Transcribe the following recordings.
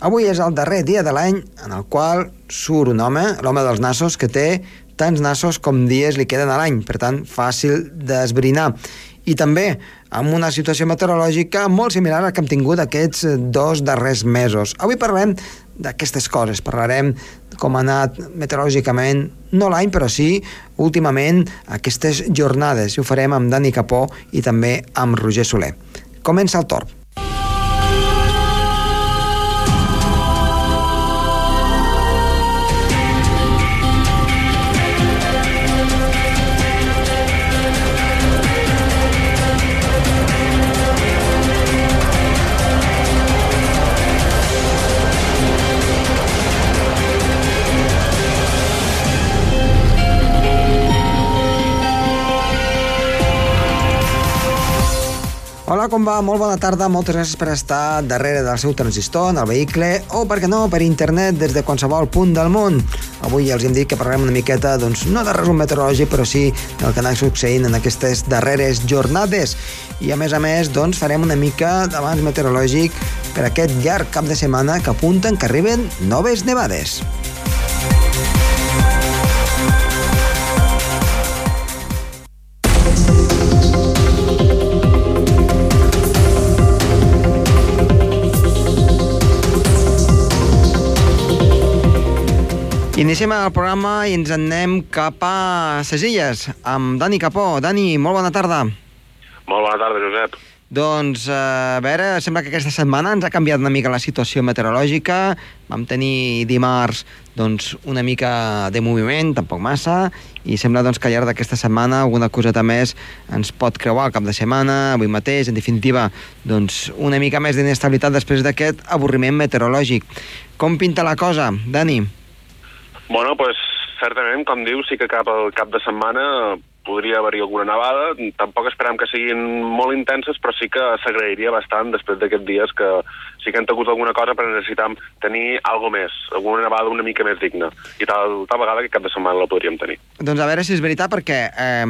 Avui és el darrer dia de l'any en el qual surt un home, l'home dels nassos, que té tants nassos com dies li queden a l'any, per tant, fàcil d'esbrinar. I també amb una situació meteorològica molt similar a la que hem tingut aquests dos darrers mesos. Avui parlarem d'aquestes coses, parlarem com ha anat meteorològicament, no l'any, però sí, últimament, aquestes jornades. I ho farem amb Dani Capó i també amb Roger Soler. Comença el torn. Com va? Molt bona tarda. Moltes gràcies per estar darrere del seu transistor, en el vehicle, o, per què no, per internet, des de qualsevol punt del món. Avui ja els hem dit que parlarem una miqueta, doncs, no de resum meteorològic, però sí del que ha succeint en aquestes darreres jornades. I, a més a més, doncs, farem una mica d'abans meteorològic per aquest llarg cap de setmana que apunten que arriben noves nevades. Iniciem el programa i ens en anem cap a ses illes amb Dani Capó. Dani, molt bona tarda. Molt bona tarda, Josep. Doncs, eh, a veure, sembla que aquesta setmana ens ha canviat una mica la situació meteorològica. Vam tenir dimarts doncs, una mica de moviment, tampoc massa, i sembla doncs, que al llarg d'aquesta setmana alguna coseta més ens pot creuar al cap de setmana, avui mateix, en definitiva, doncs, una mica més d'inestabilitat després d'aquest avorriment meteorològic. Com pinta la cosa, Dani? Bueno, pues, certament, com dius, sí que cap al cap de setmana podria haver-hi alguna nevada. Tampoc esperem que siguin molt intenses, però sí que s'agrairia bastant després d'aquests dies que sí que han tingut alguna cosa per necessitar tenir algo més, alguna nevada una mica més digna. I tal, tal vegada que cap de setmana la podríem tenir. Doncs a veure si és veritat, perquè eh,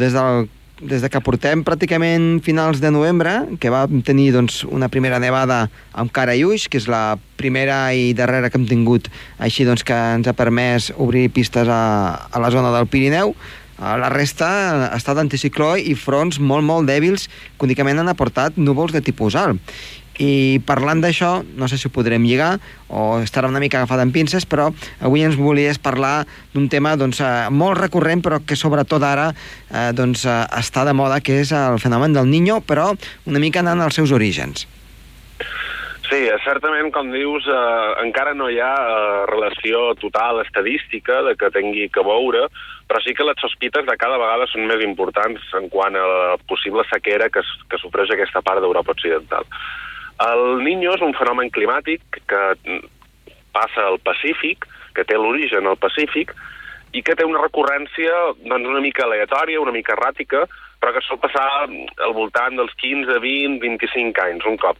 des del des de que portem pràcticament finals de novembre, que va tenir doncs, una primera nevada amb Caraiux, que és la primera i darrera que hem tingut, així doncs, que ens ha permès obrir pistes a, a la zona del Pirineu, la resta ha estat anticicló i fronts molt, molt dèbils que únicament han aportat núvols de tipus alt. I parlant d'això, no sé si ho podrem lligar o estarà una mica agafada en pinces, però avui ens volies parlar d'un tema doncs, eh, molt recurrent, però que sobretot ara eh, doncs, eh, està de moda, que és el fenomen del Niño, però una mica anant als seus orígens. Sí, certament, com dius, eh, encara no hi ha eh, relació total estadística de que tingui que veure, però sí que les sospites de cada vegada són més importants en quant a la possible sequera que, que sofreix aquesta part d'Europa Occidental. El Niño és un fenomen climàtic que passa al Pacífic, que té l'origen al Pacífic, i que té una recurrència doncs, una mica aleatòria, una mica erràtica, però que sol passar al voltant dels 15, 20, 25 anys, un cop.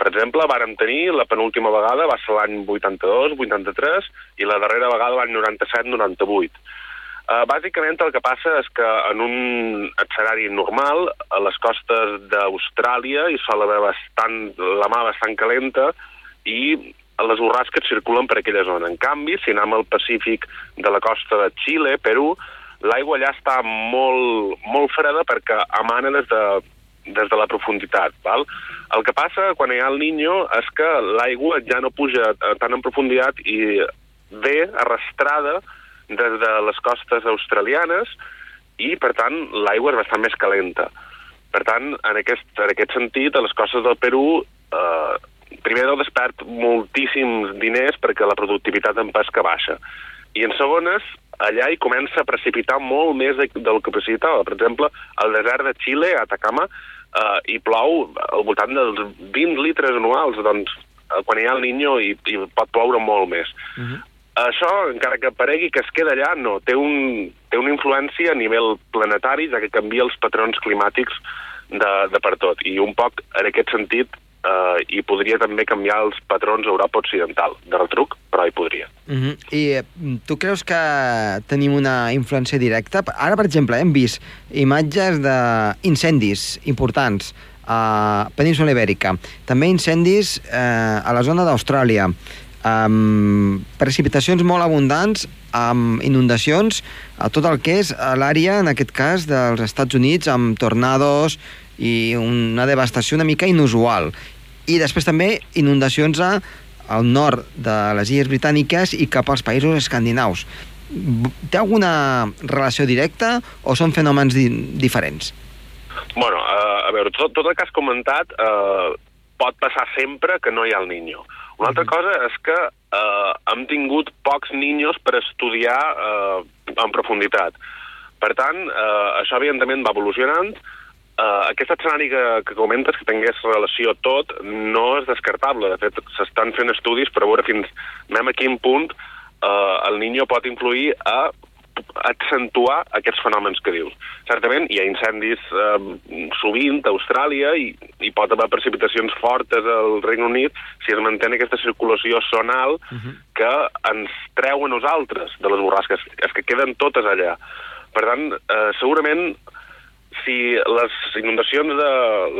Per exemple, vàrem tenir la penúltima vegada, va ser l'any 82, 83, i la darrera vegada l'any 97, 98. Uh, bàsicament el que passa és que en un escenari normal, a les costes d'Austràlia hi sol haver bastant, la mà bastant calenta i les borrasques circulen per aquella zona. En canvi, si anem al Pacífic de la costa de Xile, Perú, l'aigua allà està molt, molt freda perquè emana des de, des de la profunditat. Val? El que passa quan hi ha el Niño és que l'aigua ja no puja tant en profunditat i ve arrastrada des de les costes australianes i, per tant, l'aigua és bastant més calenta. Per tant, en aquest, en aquest sentit, a les costes del Perú eh, primer de despert moltíssims diners perquè la productivitat en pesca baixa. I en segones, allà hi comença a precipitar molt més de, del que precipitava. Per exemple, al desert de Xile, a Atacama, eh, hi plou al voltant dels 20 litres anuals, doncs eh, quan hi ha el Niño hi, hi pot ploure molt més. Uh -huh. Això, encara que paregui que es queda allà, no, té, un, té una influència a nivell planetari, ja que canvia els patrons climàtics de, de per tot. I un poc, en aquest sentit, eh, i podria també canviar els patrons a Europa Occidental. De retruc, però hi podria. Uh -huh. I eh, tu creus que tenim una influència directa? Ara, per exemple, hem vist imatges d'incendis importants a Península Ibèrica. També incendis eh, a la zona d'Austràlia, amb precipitacions molt abundants, amb inundacions a tot el que és l'àrea, en aquest cas, dels Estats Units, amb tornados i una devastació una mica inusual. I després també inundacions a, al nord de les Illes Britàniques i cap als països escandinaus. Té alguna relació directa o són fenòmens di diferents? Bueno, uh, a veure, tot, tot el que has comentat uh, pot passar sempre que no hi ha el Niño. Una altra cosa és que eh, hem tingut pocs niños per estudiar eh, en profunditat. Per tant, eh, això evidentment va evolucionant. Eh, aquest escenari que, que comentes, que tingués relació tot, no és descartable. De fet, s'estan fent estudis per veure fins anem a quin punt eh, el niño pot influir a accentuar aquests fenòmens que dius. Certament hi ha incendis eh, sovint a Austràlia i hi pot haver precipitacions fortes al Regne Unit si es manté aquesta circulació sonal uh -huh. que ens treu a nosaltres de les borrasques, és que queden totes allà. Per tant, eh, segurament si les inundacions de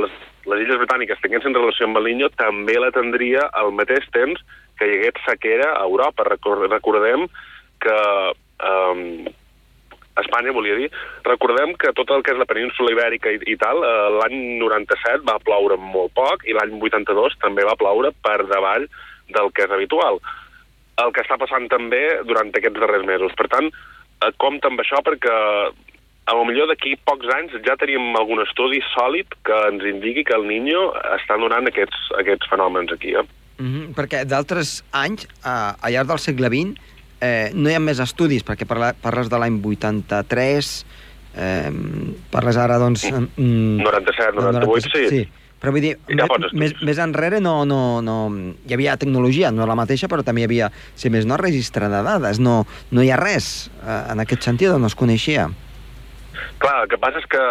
les, les Illes Britàniques tinguessin relació amb el Niño, també la tindria al mateix temps que hi hagués sequera a Europa. Recordem que um, Espanya, volia dir, recordem que tot el que és la península ibèrica i, i tal, eh, l'any 97 va ploure molt poc i l'any 82 també va ploure per davall del que és habitual. El que està passant també durant aquests darrers mesos. Per tant, eh, compta amb això perquè a lo millor d'aquí pocs anys ja tenim algun estudi sòlid que ens indiqui que el Niño està donant aquests, aquests fenòmens aquí. Eh? Mm -hmm, perquè d'altres anys, eh, al llarg del segle XX, eh, no hi ha més estudis, perquè parla, parles de l'any 83, eh, parles ara, doncs... Mm, 97, 98, sí. sí. Però vull dir, més, més, més enrere no, no, no... Hi havia tecnologia, no la mateixa, però també hi havia, si més no, registre de dades. No, no hi ha res eh, en aquest sentit, no es coneixia. Clar, el que passa és que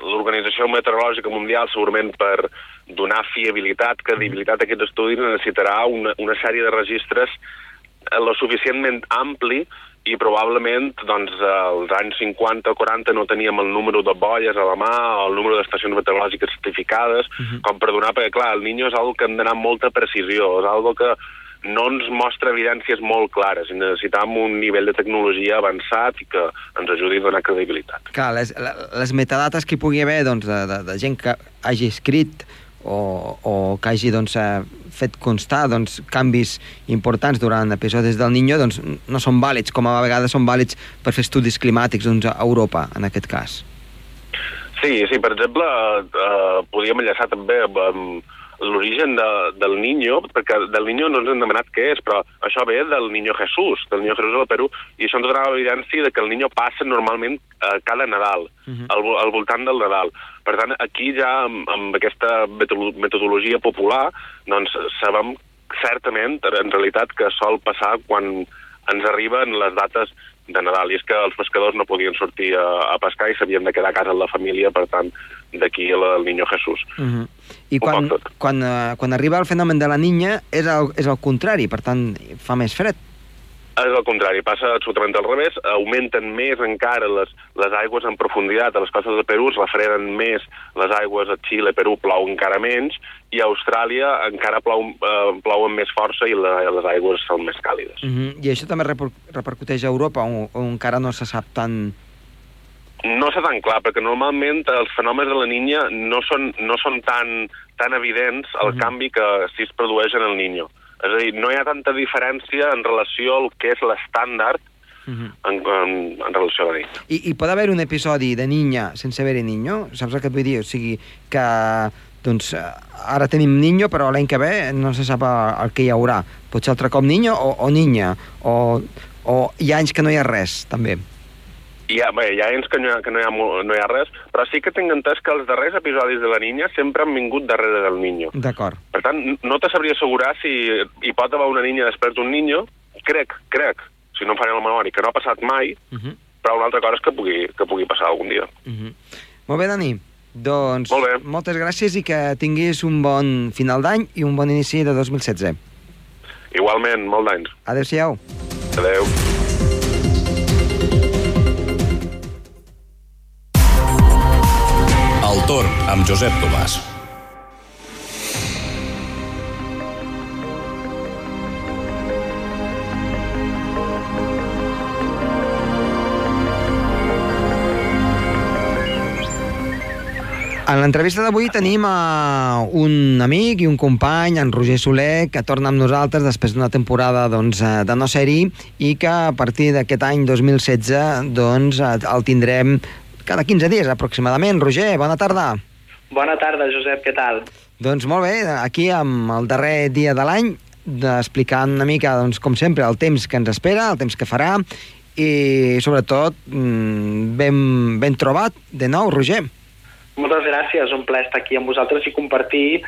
l'Organització Meteorològica Mundial, segurament per donar fiabilitat, credibilitat a aquests estudis, necessitarà una, una sèrie de registres lo suficientment ampli i probablement doncs, als anys 50 o 40 no teníem el número de bolles a la mà o el número d'estacions meteorològiques certificades, uh -huh. com per donar, perquè clar, el Niño és algo que hem d'anar amb molta precisió, és algo que no ens mostra evidències molt clares i necessitam un nivell de tecnologia avançat i que ens ajudi a donar credibilitat. Clar, les, les metadates que hi pugui haver doncs, de, de, de gent que hagi escrit o, o que hagi doncs, eh, fet constar doncs, canvis importants durant episodis del Niño doncs, no són vàlids, com a vegades són vàlids per fer estudis climàtics doncs, a Europa, en aquest cas. Sí, sí, per exemple, eh, podríem enllaçar també amb, amb l'origen de, del Niño, perquè del Niño no ens hem demanat què és, però això ve del Niño Jesús, del Niño Jesús del Perú, i això ens donava evidència de que el Niño passa normalment eh, cada Nadal, uh -huh. al, al voltant del Nadal. Per tant, aquí ja, amb, amb aquesta metodologia popular, doncs sabem certament, en realitat, que sol passar quan ens arriben les dates de Nadal, i és que els pescadors no podien sortir a, a pescar i s'havien de quedar a casa amb la família, per tant, d'aquí el Niño Jesús. Uh -huh. I quan, quan, uh, quan arriba el fenomen de la niña és el, és el contrari, per tant, fa més fred. És el contrari, passa absolutament al revés, augmenten més encara les, les aigües en profunditat a les costes de Perú, es refreden més les aigües a Xile, Perú plou encara menys, i a Austràlia encara plou, eh, plou amb més força i la, les aigües són més càlides. Uh -huh. I això també reper repercuteix a Europa, on, on encara no se sap tant no està tan clar, perquè normalment els fenòmens de la niña no són, no són tan, tan evidents al uh -huh. canvi que si es produeix en el niño. És a dir, no hi ha tanta diferència en relació al que és l'estàndard uh -huh. en, en, en relació a la niña. I, I pot haver un episodi de niña sense haver-hi niño? Saps el que et vull dir? O sigui, que doncs ara tenim niño, però l'any que ve no se sap el que hi haurà. Pot ser altre cop niño o, o niña, o, o hi ha anys que no hi ha res, també. Hi ha, bé, hi ha anys que, no hi ha, que no, hi ha, no hi ha res, però sí que tinc entès que els darrers episodis de la Niña sempre han vingut darrere del Niño. D'acord. Per tant, no te sabria assegurar si hi pot haver una Niña després d'un Niño. Crec, crec, si no em faré la memòria, que no ha passat mai, uh mhm. -huh. però una altra cosa és que pugui, que pugui passar algun dia. Uh mhm. -huh. Molt bé, Dani. Doncs Molt bé. moltes gràcies i que tinguis un bon final d'any i un bon inici de 2016. Igualment, molt d'anys. Adéu-siau. Adéu. El motor amb Josep Tomàs. En l'entrevista d'avui tenim a un amic i un company, en Roger Soler, que torna amb nosaltres després d'una temporada doncs, eh, de no ser-hi i que a partir d'aquest any 2016 doncs, eh, el tindrem cada 15 dies aproximadament. Roger, bona tarda. Bona tarda, Josep, què tal? Doncs molt bé, aquí amb el darrer dia de l'any, explicant una mica, doncs, com sempre, el temps que ens espera, el temps que farà i, sobretot, mm, ben, ben trobat de nou, Roger. Moltes gràcies, un plaer estar aquí amb vosaltres i compartir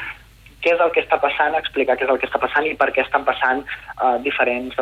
què és el que està passant, explicar què és el que està passant i per què estan passant uh, diferents dels